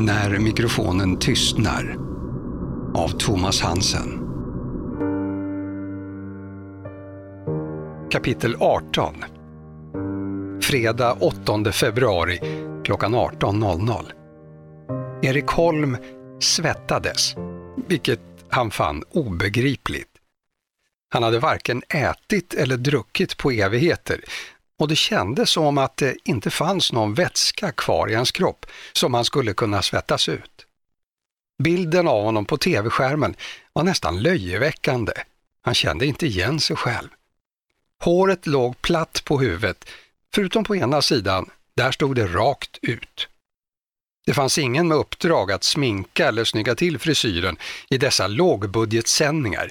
När mikrofonen tystnar av Thomas Hansen. Kapitel 18 Fredag 8 februari klockan 18.00. Erik Holm svettades, vilket han fann obegripligt. Han hade varken ätit eller druckit på evigheter och det kändes som att det inte fanns någon vätska kvar i hans kropp som han skulle kunna svettas ut. Bilden av honom på tv-skärmen var nästan löjeväckande. Han kände inte igen sig själv. Håret låg platt på huvudet, förutom på ena sidan, där stod det rakt ut. Det fanns ingen med uppdrag att sminka eller snygga till frisyren i dessa lågbudgetsändningar.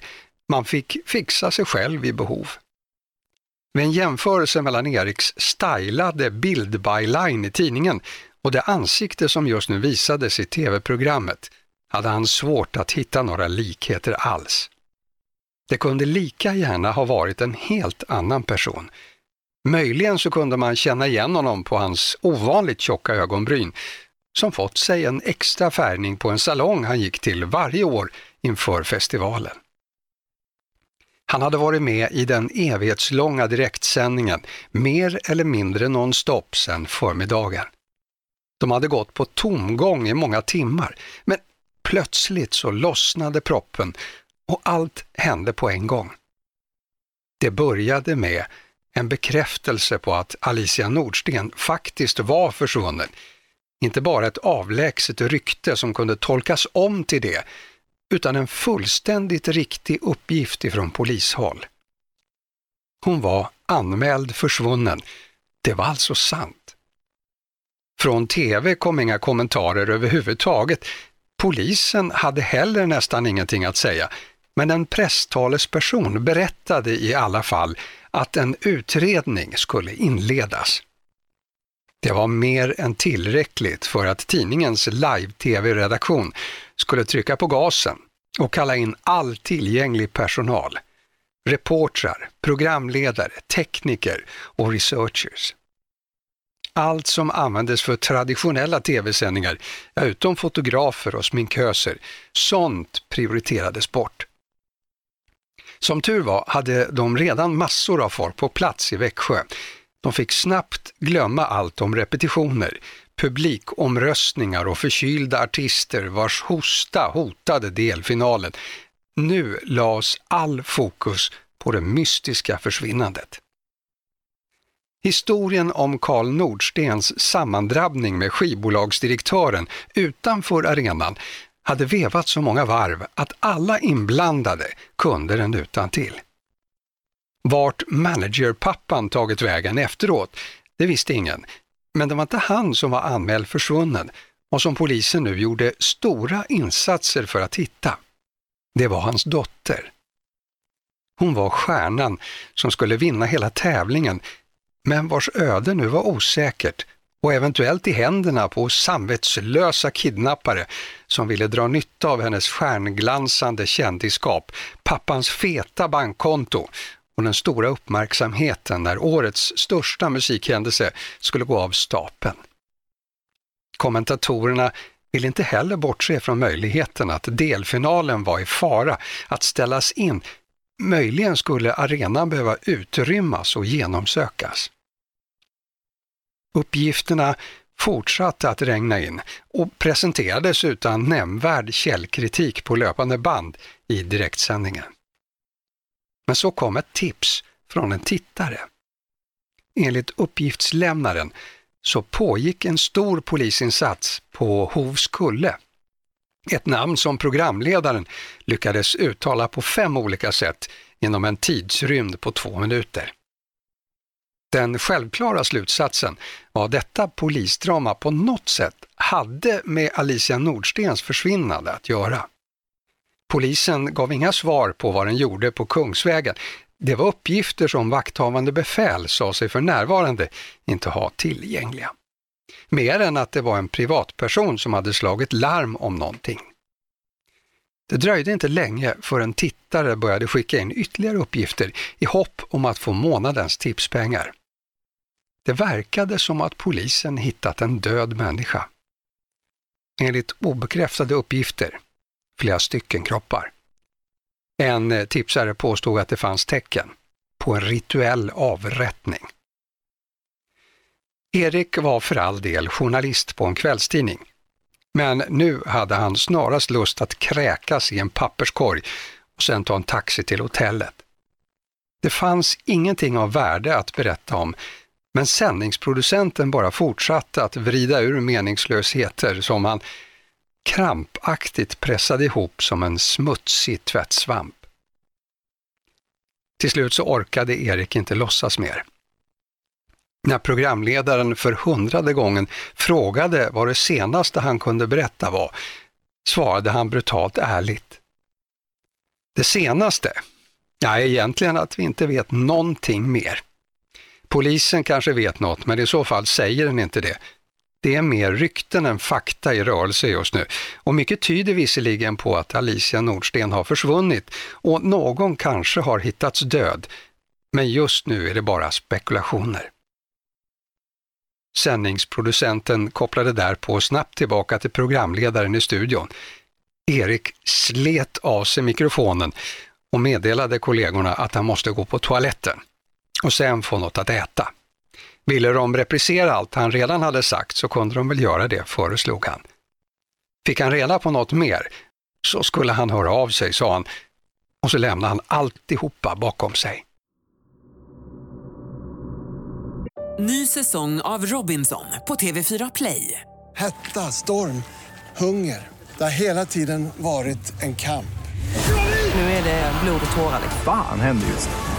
Man fick fixa sig själv i behov. Vid en jämförelse mellan Eriks stylade bildbyline i tidningen och det ansikte som just nu visades i tv-programmet hade han svårt att hitta några likheter alls. Det kunde lika gärna ha varit en helt annan person. Möjligen så kunde man känna igen honom på hans ovanligt tjocka ögonbryn som fått sig en extra färgning på en salong han gick till varje år inför festivalen. Han hade varit med i den evighetslånga direktsändningen mer eller mindre nonstop sedan förmiddagen. De hade gått på tomgång i många timmar, men plötsligt så lossnade proppen och allt hände på en gång. Det började med en bekräftelse på att Alicia Nordsten faktiskt var försvunnen. Inte bara ett avlägset rykte som kunde tolkas om till det, utan en fullständigt riktig uppgift ifrån polishåll. Hon var anmäld försvunnen. Det var alltså sant. Från TV kom inga kommentarer överhuvudtaget. Polisen hade heller nästan ingenting att säga, men en presstalesperson berättade i alla fall att en utredning skulle inledas. Det var mer än tillräckligt för att tidningens live-tv-redaktion skulle trycka på gasen och kalla in all tillgänglig personal. Reportrar, programledare, tekniker och researchers. Allt som användes för traditionella tv-sändningar, utom fotografer och sminköser, sånt prioriterades bort. Som tur var hade de redan massor av folk på plats i Växjö. De fick snabbt glömma allt om repetitioner, publikomröstningar och förkylda artister vars hosta hotade delfinalen. Nu lades all fokus på det mystiska försvinnandet. Historien om Karl Nordstens sammandrabbning med skivbolagsdirektören utanför arenan hade vevat så många varv att alla inblandade kunde den utan till. Vart managerpappan tagit vägen efteråt, det visste ingen, men det var inte han som var anmäld försvunnen och som polisen nu gjorde stora insatser för att hitta. Det var hans dotter. Hon var stjärnan som skulle vinna hela tävlingen, men vars öde nu var osäkert och eventuellt i händerna på samvetslösa kidnappare som ville dra nytta av hennes stjärnglansande kändiskap, pappans feta bankkonto och den stora uppmärksamheten när årets största musikhändelse skulle gå av stapeln. Kommentatorerna vill inte heller bortse från möjligheten att delfinalen var i fara att ställas in. Möjligen skulle arenan behöva utrymmas och genomsökas. Uppgifterna fortsatte att regna in och presenterades utan nämnvärd källkritik på löpande band i direktsändningen. Men så kom ett tips från en tittare. Enligt uppgiftslämnaren så pågick en stor polisinsats på Hovskulle. Ett namn som programledaren lyckades uttala på fem olika sätt inom en tidsrymd på två minuter. Den självklara slutsatsen var att detta polisdrama på något sätt hade med Alicia Nordstens försvinnande att göra. Polisen gav inga svar på vad den gjorde på Kungsvägen. Det var uppgifter som vakthavande befäl sa sig för närvarande inte ha tillgängliga. Mer än att det var en privatperson som hade slagit larm om någonting. Det dröjde inte länge förrän tittare började skicka in ytterligare uppgifter i hopp om att få månadens tipspengar. Det verkade som att polisen hittat en död människa. enligt obekräftade uppgifter, flera stycken kroppar. En eh, tipsare påstod att det fanns tecken på en rituell avrättning. Erik var för all del journalist på en kvällstidning. Men nu hade han snarast lust att kräkas i en papperskorg och sen ta en taxi till hotellet. Det fanns ingenting av värde att berätta om, men sändningsproducenten bara fortsatte att vrida ur meningslösheter som han krampaktigt pressade ihop som en smutsig tvättsvamp. Till slut så orkade Erik inte låtsas mer. När programledaren för hundrade gången frågade vad det senaste han kunde berätta var, svarade han brutalt ärligt. Det senaste? Ja, egentligen att vi inte vet någonting mer. Polisen kanske vet något, men i så fall säger den inte det. Det är mer rykten än fakta i rörelse just nu och mycket tyder visserligen på att Alicia Nordsten har försvunnit och någon kanske har hittats död. Men just nu är det bara spekulationer. Sändningsproducenten kopplade därpå snabbt tillbaka till programledaren i studion. Erik slet av sig mikrofonen och meddelade kollegorna att han måste gå på toaletten och sen få något att äta. Ville de reprisera allt han redan hade sagt så kunde de väl göra det, föreslog han. Fick han reda på något mer så skulle han höra av sig, sa han, och så lämnade han alltihopa bakom sig. Ny säsong av Robinson på TV4 Play. Hetta, storm, hunger. Det har hela tiden varit en kamp. Nu är det blod och tårar. Fan händer just nu.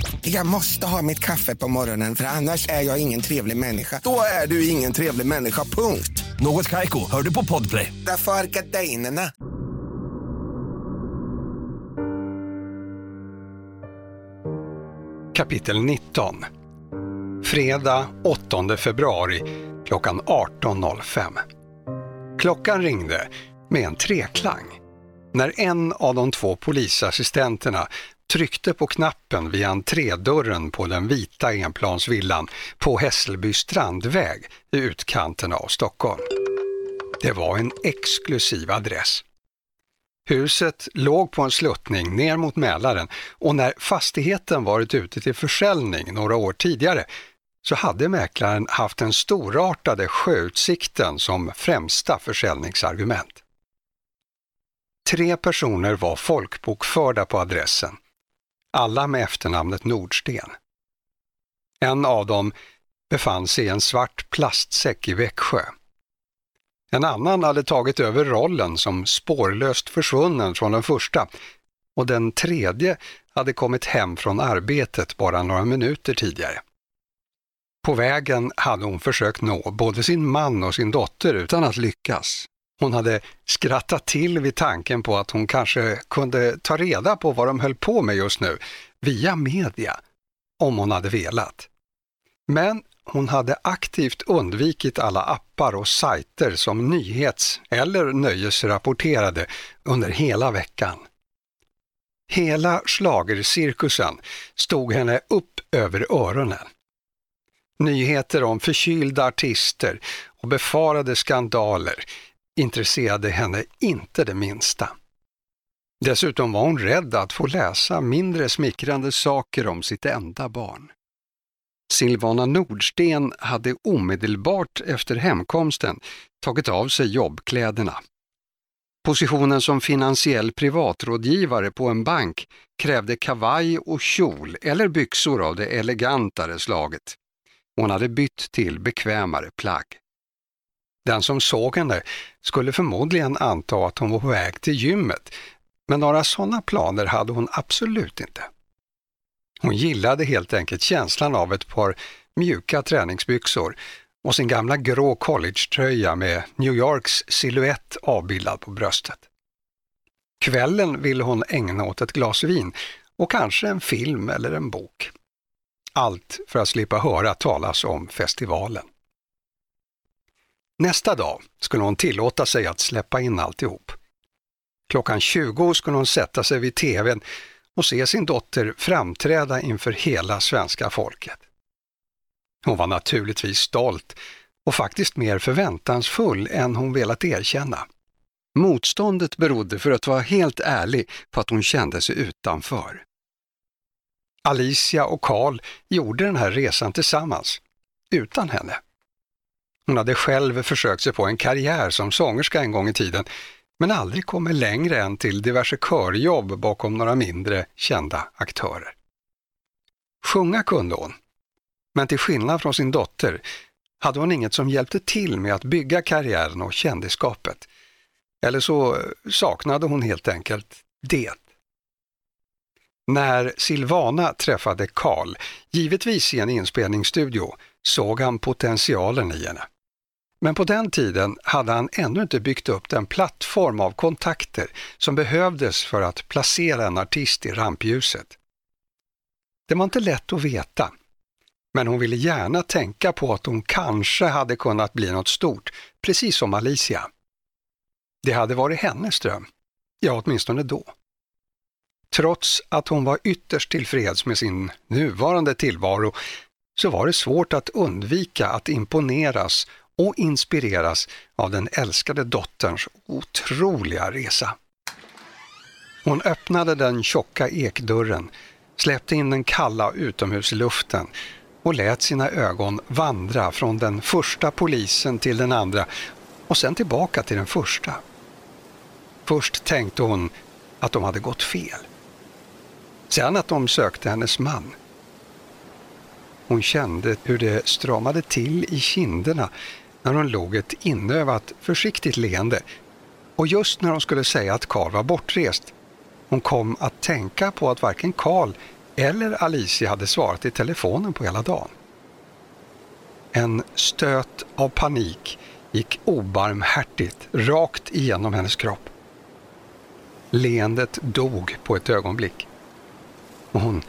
Jag måste ha mitt kaffe på morgonen för annars är jag ingen trevlig människa. Då är du ingen trevlig människa, punkt. Något Kaiko, hör du på Podplay. Därför är gardinerna. Kapitel 19 Fredag 8 februari klockan 18.05. Klockan ringde med en treklang. När en av de två polisassistenterna tryckte på knappen vid entrédörren på den vita enplansvillan på Hässelby strandväg i utkanten av Stockholm. Det var en exklusiv adress. Huset låg på en sluttning ner mot Mälaren och när fastigheten varit ute till försäljning några år tidigare så hade mäklaren haft den storartade sjöutsikten som främsta försäljningsargument. Tre personer var folkbokförda på adressen, alla med efternamnet Nordsten. En av dem befann sig i en svart plastsäck i Växjö. En annan hade tagit över rollen som spårlöst försvunnen från den första och den tredje hade kommit hem från arbetet bara några minuter tidigare. På vägen hade hon försökt nå både sin man och sin dotter utan att lyckas. Hon hade skrattat till vid tanken på att hon kanske kunde ta reda på vad de höll på med just nu, via media, om hon hade velat. Men hon hade aktivt undvikit alla appar och sajter som nyhets eller nöjesrapporterade under hela veckan. Hela schlagercirkusen stod henne upp över öronen. Nyheter om förkylda artister och befarade skandaler intresserade henne inte det minsta. Dessutom var hon rädd att få läsa mindre smickrande saker om sitt enda barn. Silvana Nordsten hade omedelbart efter hemkomsten tagit av sig jobbkläderna. Positionen som finansiell privatrådgivare på en bank krävde kavaj och kjol eller byxor av det elegantare slaget. Hon hade bytt till bekvämare plagg. Den som såg henne skulle förmodligen anta att hon var på väg till gymmet, men några sådana planer hade hon absolut inte. Hon gillade helt enkelt känslan av ett par mjuka träningsbyxor och sin gamla grå collegetröja med New Yorks siluett avbildad på bröstet. Kvällen ville hon ägna åt ett glas vin och kanske en film eller en bok. Allt för att slippa höra talas om festivalen. Nästa dag skulle hon tillåta sig att släppa in alltihop. Klockan 20 skulle hon sätta sig vid tvn och se sin dotter framträda inför hela svenska folket. Hon var naturligtvis stolt och faktiskt mer förväntansfull än hon velat erkänna. Motståndet berodde för att vara helt ärlig på att hon kände sig utanför. Alicia och Karl gjorde den här resan tillsammans, utan henne. Hon hade själv försökt sig på en karriär som sångerska en gång i tiden, men aldrig kommit längre än till diverse körjobb bakom några mindre kända aktörer. Sjunga kunde hon, men till skillnad från sin dotter hade hon inget som hjälpte till med att bygga karriären och kändisskapet. Eller så saknade hon helt enkelt det. När Silvana träffade Karl, givetvis i en inspelningsstudio, såg han potentialen i henne. Men på den tiden hade han ännu inte byggt upp den plattform av kontakter som behövdes för att placera en artist i rampljuset. Det var inte lätt att veta, men hon ville gärna tänka på att hon kanske hade kunnat bli något stort, precis som Alicia. Det hade varit hennes dröm, ja åtminstone då. Trots att hon var ytterst tillfreds med sin nuvarande tillvaro så var det svårt att undvika att imponeras och inspireras av den älskade dotterns otroliga resa. Hon öppnade den tjocka ekdörren, släppte in den kalla utomhusluften och lät sina ögon vandra från den första polisen till den andra och sen tillbaka till den första. Först tänkte hon att de hade gått fel. Sen att de sökte hennes man. Hon kände hur det stramade till i kinderna när hon låg ett inövat, försiktigt leende. Och just när hon skulle säga att Karl var bortrest, hon kom att tänka på att varken Karl eller Alicia hade svarat i telefonen på hela dagen. En stöt av panik gick obarmhärtigt rakt igenom hennes kropp. Leendet dog på ett ögonblick. Och hon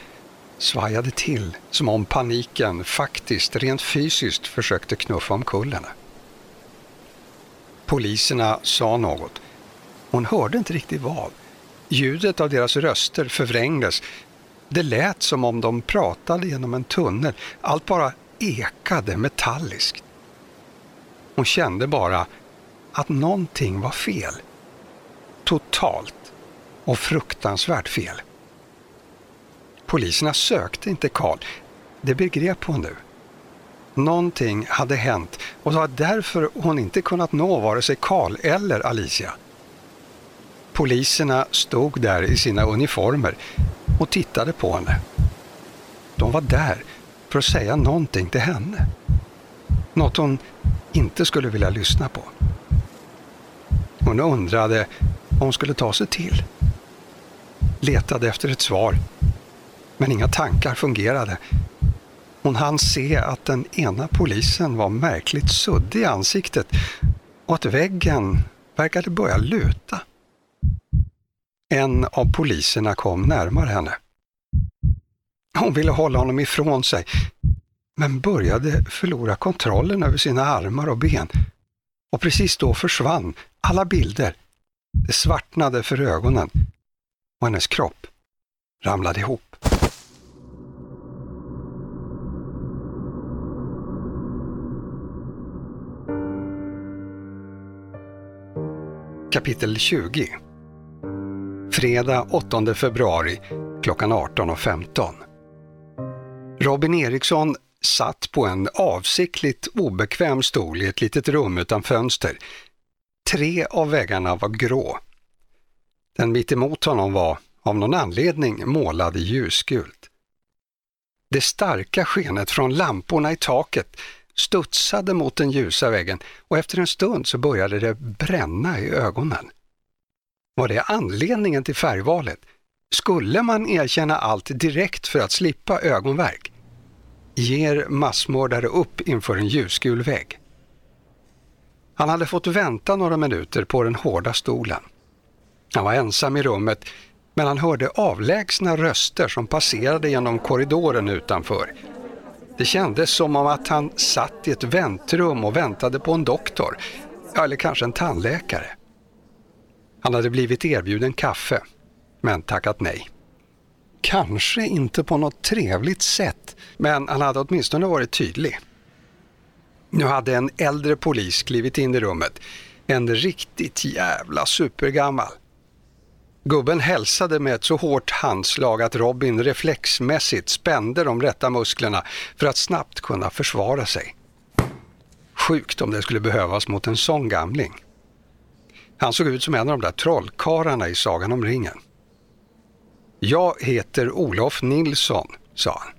svajade till som om paniken faktiskt, rent fysiskt, försökte knuffa omkull henne. Poliserna sa något. Hon hörde inte riktigt vad. Ljudet av deras röster förvrängdes. Det lät som om de pratade genom en tunnel. Allt bara ekade metalliskt. Hon kände bara att någonting var fel. Totalt och fruktansvärt fel. Poliserna sökte inte Karl. Det begrep hon nu. Någonting hade hänt och det var därför hon inte kunnat nå vare sig Karl eller Alicia. Poliserna stod där i sina uniformer och tittade på henne. De var där för att säga någonting till henne. Något hon inte skulle vilja lyssna på. Hon undrade vad hon skulle ta sig till. Letade efter ett svar, men inga tankar fungerade. Hon hann se att den ena polisen var märkligt suddig i ansiktet och att väggen verkade börja luta. En av poliserna kom närmare henne. Hon ville hålla honom ifrån sig, men började förlora kontrollen över sina armar och ben. Och precis då försvann alla bilder. Det svartnade för ögonen och hennes kropp ramlade ihop. Kapitel 20 Fredag 8 februari klockan 18.15 Robin Eriksson satt på en avsiktligt obekväm stol i ett litet rum utan fönster. Tre av väggarna var grå. Den mitt emot honom var, av någon anledning, målad i ljusgult. Det starka skenet från lamporna i taket studsade mot den ljusa väggen och efter en stund så började det bränna i ögonen. Var det anledningen till färgvalet? Skulle man erkänna allt direkt för att slippa ögonvärk? Ger massmördare upp inför en ljusgul vägg? Han hade fått vänta några minuter på den hårda stolen. Han var ensam i rummet men han hörde avlägsna röster som passerade genom korridoren utanför. Det kändes som om att han satt i ett väntrum och väntade på en doktor, eller kanske en tandläkare. Han hade blivit erbjuden kaffe, men tackat nej. Kanske inte på något trevligt sätt, men han hade åtminstone varit tydlig. Nu hade en äldre polis klivit in i rummet, en riktigt jävla supergammal. Gubben hälsade med ett så hårt handslag att Robin reflexmässigt spände de rätta musklerna för att snabbt kunna försvara sig. Sjukt om det skulle behövas mot en sån gamling. Han såg ut som en av de där trollkarlarna i Sagan om ringen. Jag heter Olof Nilsson, sa han.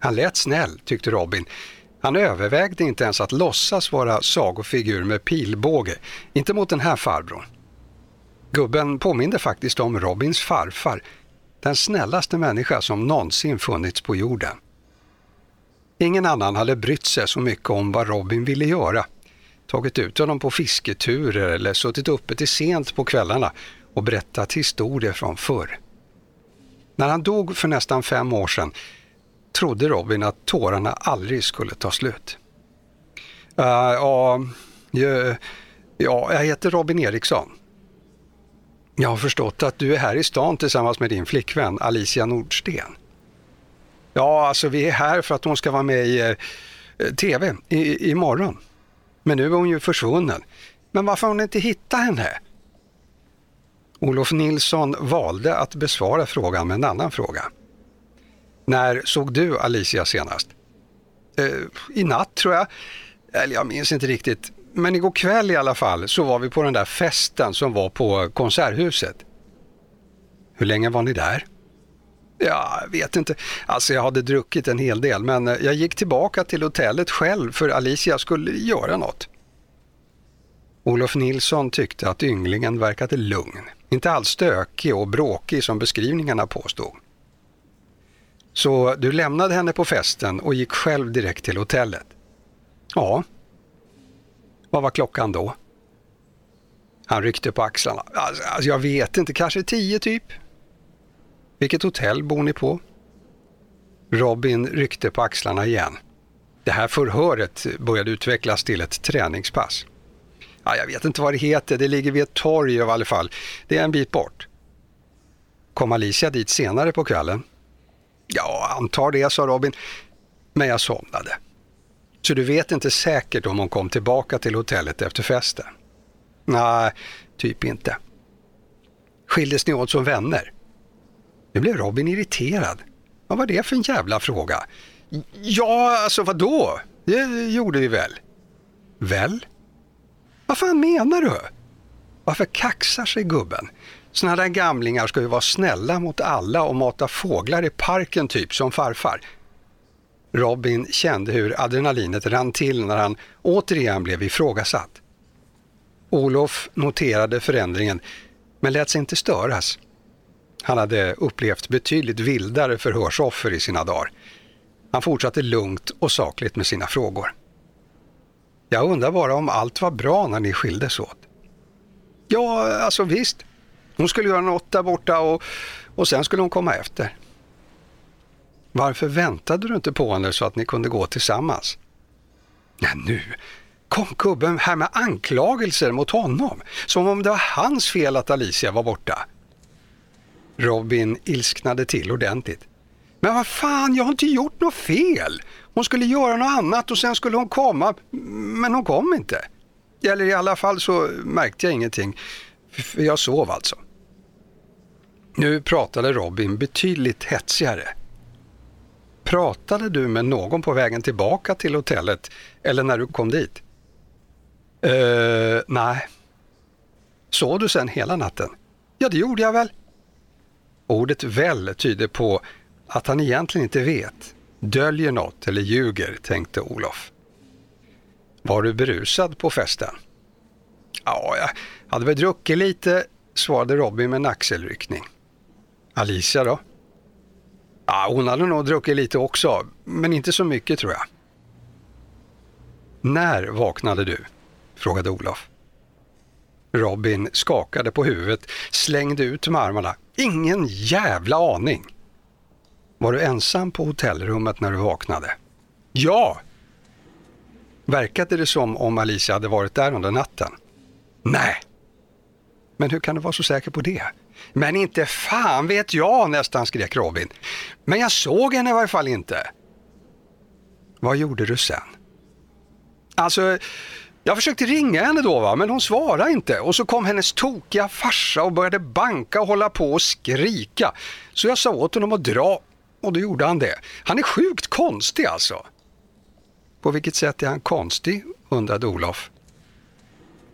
Han lät snäll, tyckte Robin. Han övervägde inte ens att låtsas vara sagofigur med pilbåge, inte mot den här farbrorn. Gubben påminde faktiskt om Robins farfar, den snällaste människa som någonsin funnits på jorden. Ingen annan hade brytt sig så mycket om vad Robin ville göra. Tagit ut honom på fisketurer eller suttit uppe till sent på kvällarna och berättat historier från förr. När han dog för nästan fem år sedan trodde Robin att tårarna aldrig skulle ta slut. Uh, ja, ja, jag heter Robin Eriksson. Jag har förstått att du är här i stan tillsammans med din flickvän Alicia Nordsten. Ja, alltså vi är här för att hon ska vara med i eh, TV i, imorgon. Men nu är hon ju försvunnen. Men varför har hon inte hittat henne? Olof Nilsson valde att besvara frågan med en annan fråga. När såg du Alicia senast? Eh, I natt tror jag. Eller jag minns inte riktigt. Men igår kväll i alla fall så var vi på den där festen som var på Konserthuset. Hur länge var ni där? Ja, jag vet inte. Alltså jag hade druckit en hel del men eh, jag gick tillbaka till hotellet själv för Alicia skulle göra något. Olof Nilsson tyckte att ynglingen verkade lugn, inte alls stökig och bråkig som beskrivningarna påstod. Så du lämnade henne på festen och gick själv direkt till hotellet? Ja, vad var klockan då? Han ryckte på axlarna. Alltså, alltså, jag vet inte, kanske tio typ. Vilket hotell bor ni på? Robin ryckte på axlarna igen. Det här förhöret började utvecklas till ett träningspass. Ja, jag vet inte vad det heter, det ligger vid ett torg i alla fall. Det är en bit bort. Kom Alicia dit senare på kvällen? Ja, antar det, sa Robin. Men jag somnade. Så du vet inte säkert om hon kom tillbaka till hotellet efter festen? Nej, typ inte. Skildes ni åt som vänner? Nu blev Robin irriterad. Vad var det för en jävla fråga? Ja, alltså vadå? Det gjorde vi väl? Väl? Vad fan menar du? Varför kaxar sig gubben? Såna där gamlingar ska ju vara snälla mot alla och mata fåglar i parken typ som farfar. Robin kände hur adrenalinet rann till när han återigen blev ifrågasatt. Olof noterade förändringen men lät sig inte störas. Han hade upplevt betydligt vildare förhörsoffer i sina dagar. Han fortsatte lugnt och sakligt med sina frågor. Jag undrar bara om allt var bra när ni skildes åt. Ja, alltså visst. Hon skulle göra något där borta och, och sen skulle hon komma efter. Varför väntade du inte på henne så att ni kunde gå tillsammans? Nej nu kom gubben här med anklagelser mot honom, som om det var hans fel att Alicia var borta. Robin ilsknade till ordentligt. Men vad fan, jag har inte gjort något fel. Hon skulle göra något annat och sen skulle hon komma, men hon kom inte. Eller i alla fall så märkte jag ingenting, för jag sov alltså. Nu pratade Robin betydligt hetsigare. Pratade du med någon på vägen tillbaka till hotellet eller när du kom dit? Uh, nej. Sov du sen hela natten? Ja, det gjorde jag väl. Ordet väl tyder på att han egentligen inte vet, döljer något eller ljuger, tänkte Olof. Var du berusad på festen? Ja, jag hade väl druckit lite, svarade Robin med en axelryckning. Alicia då? Ja, hon hade nog druckit lite också, men inte så mycket tror jag. När vaknade du? frågade Olof. Robin skakade på huvudet, slängde ut med armarna. Ingen jävla aning. Var du ensam på hotellrummet när du vaknade? Ja! Verkade det som om Alicia hade varit där under natten? Nej. Men hur kan du vara så säker på det? Men inte fan vet jag, nästan skrek Robin. Men jag såg henne i varje fall inte. Vad gjorde du sen? Alltså, jag försökte ringa henne då, va? men hon svarade inte. Och så kom hennes tokiga farsa och började banka och hålla på och skrika. Så jag sa åt honom att dra och då gjorde han det. Han är sjukt konstig alltså. På vilket sätt är han konstig? undrade Olof.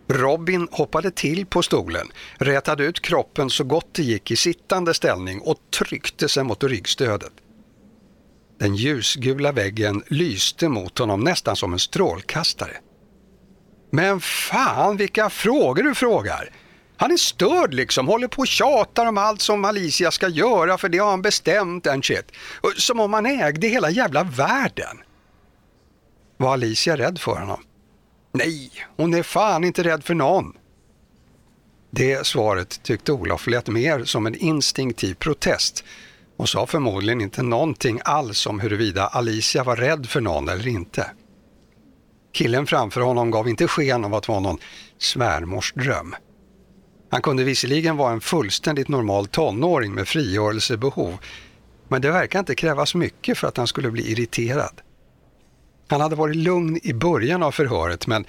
Robin hoppade till på stolen, rätade ut kroppen så gott det gick i sittande ställning och tryckte sig mot ryggstödet. Den ljusgula väggen lyste mot honom nästan som en strålkastare. Men fan vilka frågor du frågar! Han är störd liksom, håller på och tjatar om allt som Alicia ska göra för det har han bestämt and shit. Som om han ägde hela jävla världen. Var Alicia rädd för honom? Nej, hon är fan inte rädd för någon. Det svaret tyckte Olof lät mer som en instinktiv protest och sa förmodligen inte någonting alls om huruvida Alicia var rädd för någon eller inte. Killen framför honom gav inte sken av att vara någon svärmorsdröm. Han kunde visserligen vara en fullständigt normal tonåring med frigörelsebehov, men det verkar inte krävas mycket för att han skulle bli irriterad. Han hade varit lugn i början av förhöret, men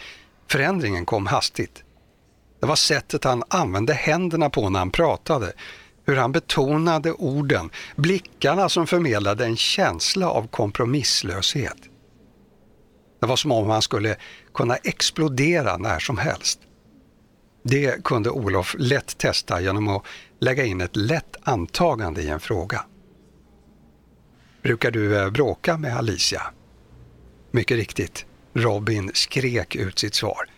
förändringen kom hastigt. Det var sättet han använde händerna på när han pratade, hur han betonade orden, blickarna som förmedlade en känsla av kompromisslöshet. Det var som om han skulle kunna explodera när som helst. Det kunde Olof lätt testa genom att lägga in ett lätt antagande i en fråga. Brukar du eh, bråka med Alicia? Mycket riktigt. Robin skrek ut sitt svar.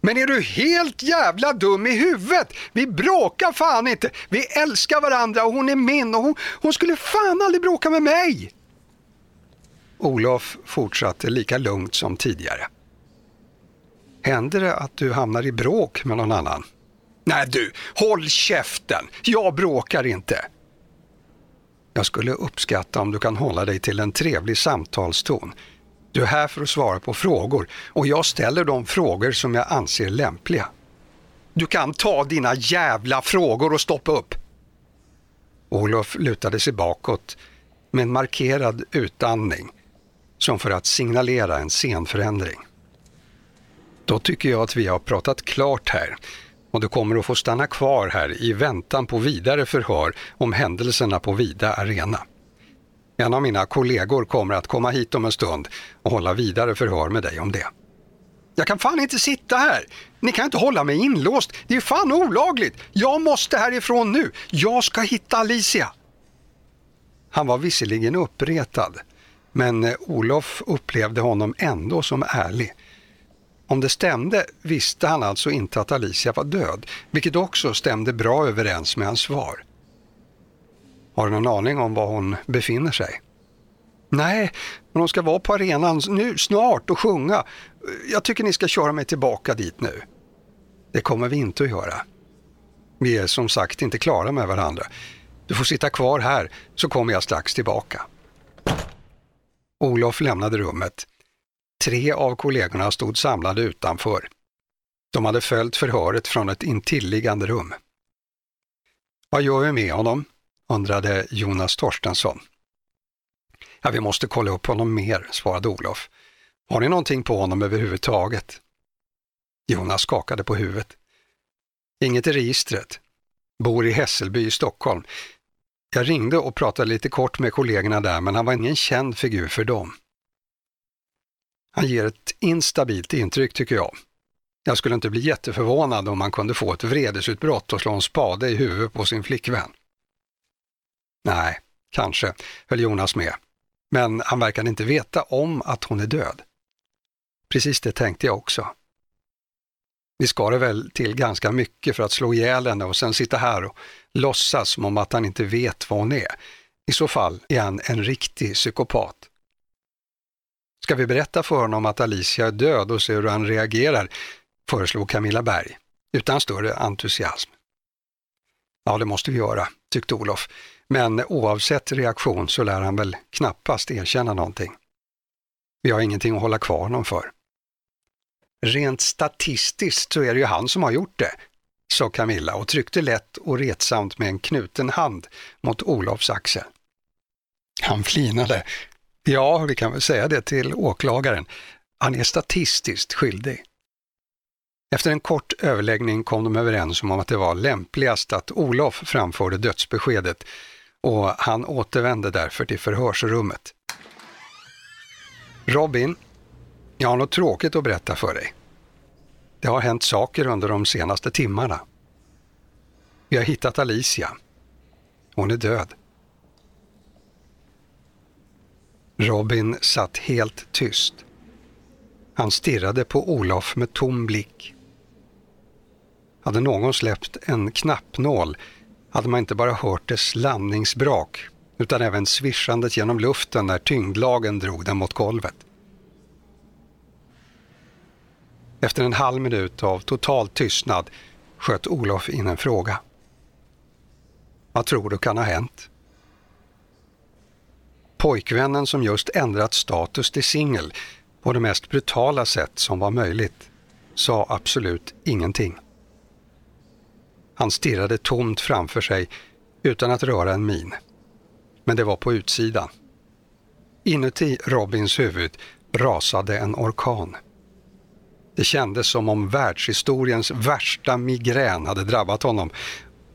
Men är du helt jävla dum i huvudet? Vi bråkar fan inte. Vi älskar varandra och hon är min och hon, hon skulle fan aldrig bråka med mig. Olof fortsatte lika lugnt som tidigare. Händer det att du hamnar i bråk med någon annan? Nej du, håll käften! Jag bråkar inte. Jag skulle uppskatta om du kan hålla dig till en trevlig samtalston. Du är här för att svara på frågor och jag ställer de frågor som jag anser lämpliga. Du kan ta dina jävla frågor och stoppa upp. Olof lutade sig bakåt med en markerad utandning som för att signalera en scenförändring. Då tycker jag att vi har pratat klart här och du kommer att få stanna kvar här i väntan på vidare förhör om händelserna på Vida Arena. En av mina kollegor kommer att komma hit om en stund och hålla vidare förhör med dig om det. Jag kan fan inte sitta här! Ni kan inte hålla mig inlåst. Det är fan olagligt! Jag måste härifrån nu! Jag ska hitta Alicia! Han var visserligen uppretad, men eh, Olof upplevde honom ändå som ärlig. Om det stämde visste han alltså inte att Alicia var död, vilket också stämde bra överens med hans svar. Har du någon aning om var hon befinner sig? Nej, men hon ska vara på arenan nu snart och sjunga. Jag tycker ni ska köra mig tillbaka dit nu. Det kommer vi inte att göra. Vi är som sagt inte klara med varandra. Du får sitta kvar här så kommer jag strax tillbaka. Olof lämnade rummet. Tre av kollegorna stod samlade utanför. De hade följt förhöret från ett intilliggande rum. Vad gör vi med honom? Undrade Jonas Torstensson. Ja, vi måste kolla upp honom mer, svarade Olof. Har ni någonting på honom överhuvudtaget? Jonas skakade på huvudet. Inget i registret. Bor i Hässelby i Stockholm. Jag ringde och pratade lite kort med kollegorna där, men han var ingen känd figur för dem. Han ger ett instabilt intryck tycker jag. Jag skulle inte bli jätteförvånad om han kunde få ett vredesutbrott och slå en spade i huvudet på sin flickvän. Nej, kanske, höll Jonas med. Men han verkade inte veta om att hon är död. Precis det tänkte jag också. Vi ska det väl till ganska mycket för att slå ihjäl henne och sen sitta här och låtsas som om att han inte vet vad hon är. I så fall är han en riktig psykopat. Ska vi berätta för honom att Alicia är död och se hur han reagerar, föreslog Camilla Berg. utan större entusiasm. Ja, det måste vi göra, tyckte Olof, men oavsett reaktion så lär han väl knappast erkänna någonting. Vi har ingenting att hålla kvar honom för. Rent statistiskt så är det ju han som har gjort det, sa Camilla och tryckte lätt och retsamt med en knuten hand mot Olofs axel. Han flinade. Ja, vi kan väl säga det till åklagaren. Han är statistiskt skyldig. Efter en kort överläggning kom de överens om att det var lämpligast att Olof framförde dödsbeskedet och han återvände därför till förhörsrummet. Robin, jag har något tråkigt att berätta för dig. Det har hänt saker under de senaste timmarna. Vi har hittat Alicia. Hon är död. Robin satt helt tyst. Han stirrade på Olof med tom blick. Hade någon släppt en knappnål hade man inte bara hört dess landningsbrak utan även svischandet genom luften när tyngdlagen drog den mot golvet. Efter en halv minut av total tystnad sköt Olof in en fråga. Vad tror du kan ha hänt? Pojkvännen som just ändrat status till singel på det mest brutala sätt som var möjligt sa absolut ingenting. Han stirrade tomt framför sig utan att röra en min. Men det var på utsidan. Inuti Robins huvud rasade en orkan. Det kändes som om världshistoriens värsta migrän hade drabbat honom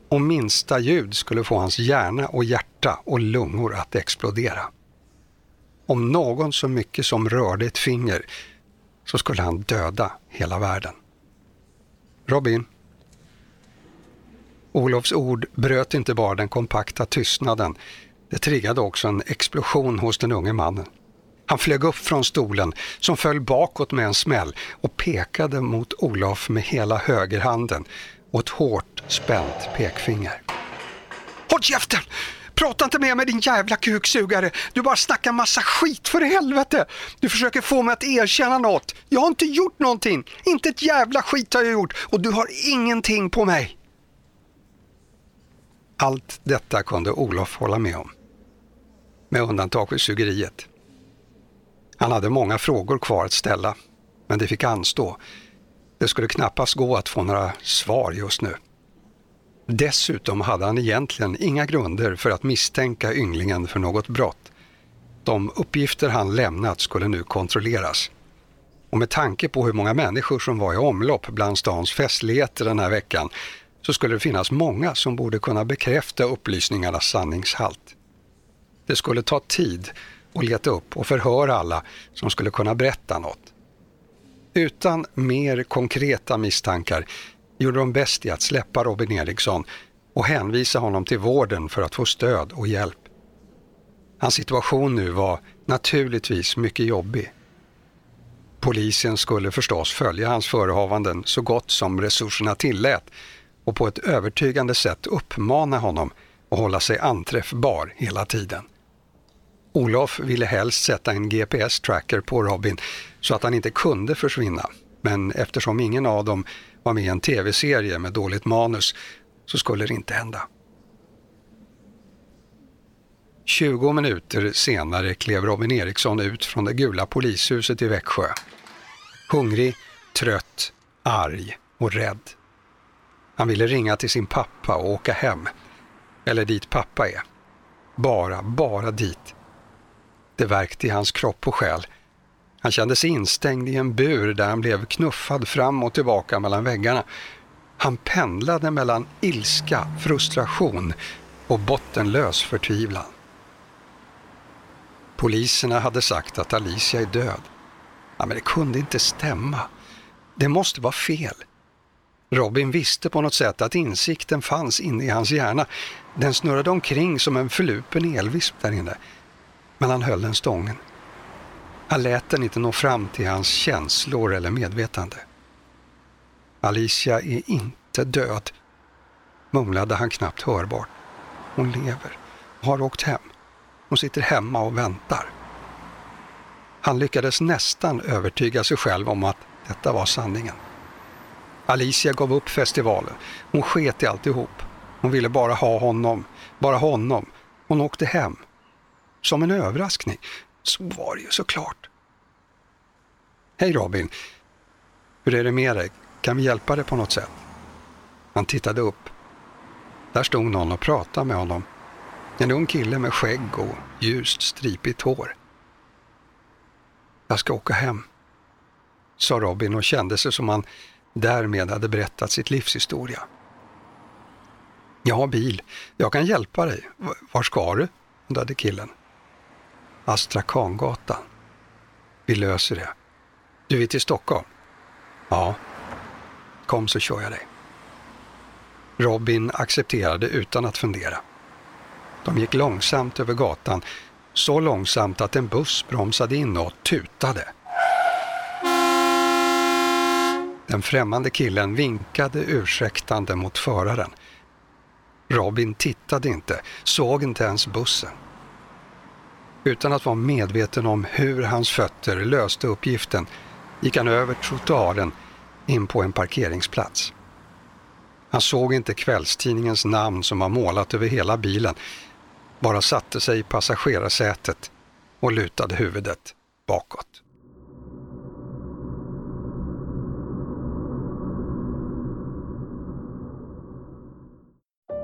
och minsta ljud skulle få hans hjärna och hjärta och lungor att explodera. Om någon så mycket som rörde ett finger så skulle han döda hela världen. Robin. Olofs ord bröt inte bara den kompakta tystnaden, det triggade också en explosion hos den unge mannen. Han flög upp från stolen som föll bakåt med en smäll och pekade mot Olof med hela högerhanden och ett hårt spänt pekfinger. Håll käften! Prata inte med mig din jävla kuksugare! Du bara snackar massa skit för helvete! Du försöker få mig att erkänna något. Jag har inte gjort någonting. Inte ett jävla skit har jag gjort och du har ingenting på mig. Allt detta kunde Olof hålla med om. Med undantag för sugeriet. Han hade många frågor kvar att ställa, men det fick anstå. Det skulle knappast gå att få några svar just nu. Dessutom hade han egentligen inga grunder för att misstänka ynglingen för något brott. De uppgifter han lämnat skulle nu kontrolleras. Och med tanke på hur många människor som var i omlopp bland stans festligheter den här veckan så skulle det finnas många som borde kunna bekräfta upplysningarnas sanningshalt. Det skulle ta tid att leta upp och förhöra alla som skulle kunna berätta något. Utan mer konkreta misstankar gjorde de bäst i att släppa Robin Eriksson och hänvisa honom till vården för att få stöd och hjälp. Hans situation nu var naturligtvis mycket jobbig. Polisen skulle förstås följa hans förehavanden så gott som resurserna tillät och på ett övertygande sätt uppmana honom att hålla sig anträffbar hela tiden. Olof ville helst sätta en GPS-tracker på Robin så att han inte kunde försvinna. Men eftersom ingen av dem var med i en tv-serie med dåligt manus så skulle det inte hända. 20 minuter senare klev Robin Eriksson ut från det gula polishuset i Växjö. Hungrig, trött, arg och rädd. Han ville ringa till sin pappa och åka hem. Eller dit pappa är. Bara, bara dit. Det värkte i hans kropp och själ. Han kände sig instängd i en bur där han blev knuffad fram och tillbaka mellan väggarna. Han pendlade mellan ilska, frustration och bottenlös förtvivlan. Poliserna hade sagt att Alicia är död. Ja, men det kunde inte stämma. Det måste vara fel. Robin visste på något sätt att insikten fanns inne i hans hjärna. Den snurrade omkring som en förlupen elvisp där inne men han höll den stången. Han lät den inte nå fram till hans känslor eller medvetande. Alicia är inte död, mumlade han knappt hörbart. Hon lever har åkt hem. Hon sitter hemma och väntar. Han lyckades nästan övertyga sig själv om att detta var sanningen. Alicia gav upp festivalen. Hon sket i alltihop. Hon ville bara ha honom, bara honom. Hon åkte hem. Som en överraskning. Så var det ju såklart. Hej Robin. Hur är det med dig? Kan vi hjälpa dig på något sätt? Han tittade upp. Där stod någon och pratade med honom. En ung kille med skägg och ljust stripigt hår. Jag ska åka hem, sa Robin och kände sig som han därmed hade berättat sitt livshistoria. Jag har bil. Jag kan hjälpa dig. Var ska du? undrade killen. Astrakangatan. Vi löser det. Du vill till Stockholm? Ja. Kom så kör jag dig. Robin accepterade utan att fundera. De gick långsamt över gatan, så långsamt att en buss bromsade in och tutade. Den främmande killen vinkade ursäktande mot föraren. Robin tittade inte, såg inte ens bussen. Utan att vara medveten om hur hans fötter löste uppgiften gick han över trottoaren in på en parkeringsplats. Han såg inte kvällstidningens namn som var målat över hela bilen, bara satte sig i passagerarsätet och lutade huvudet bakåt.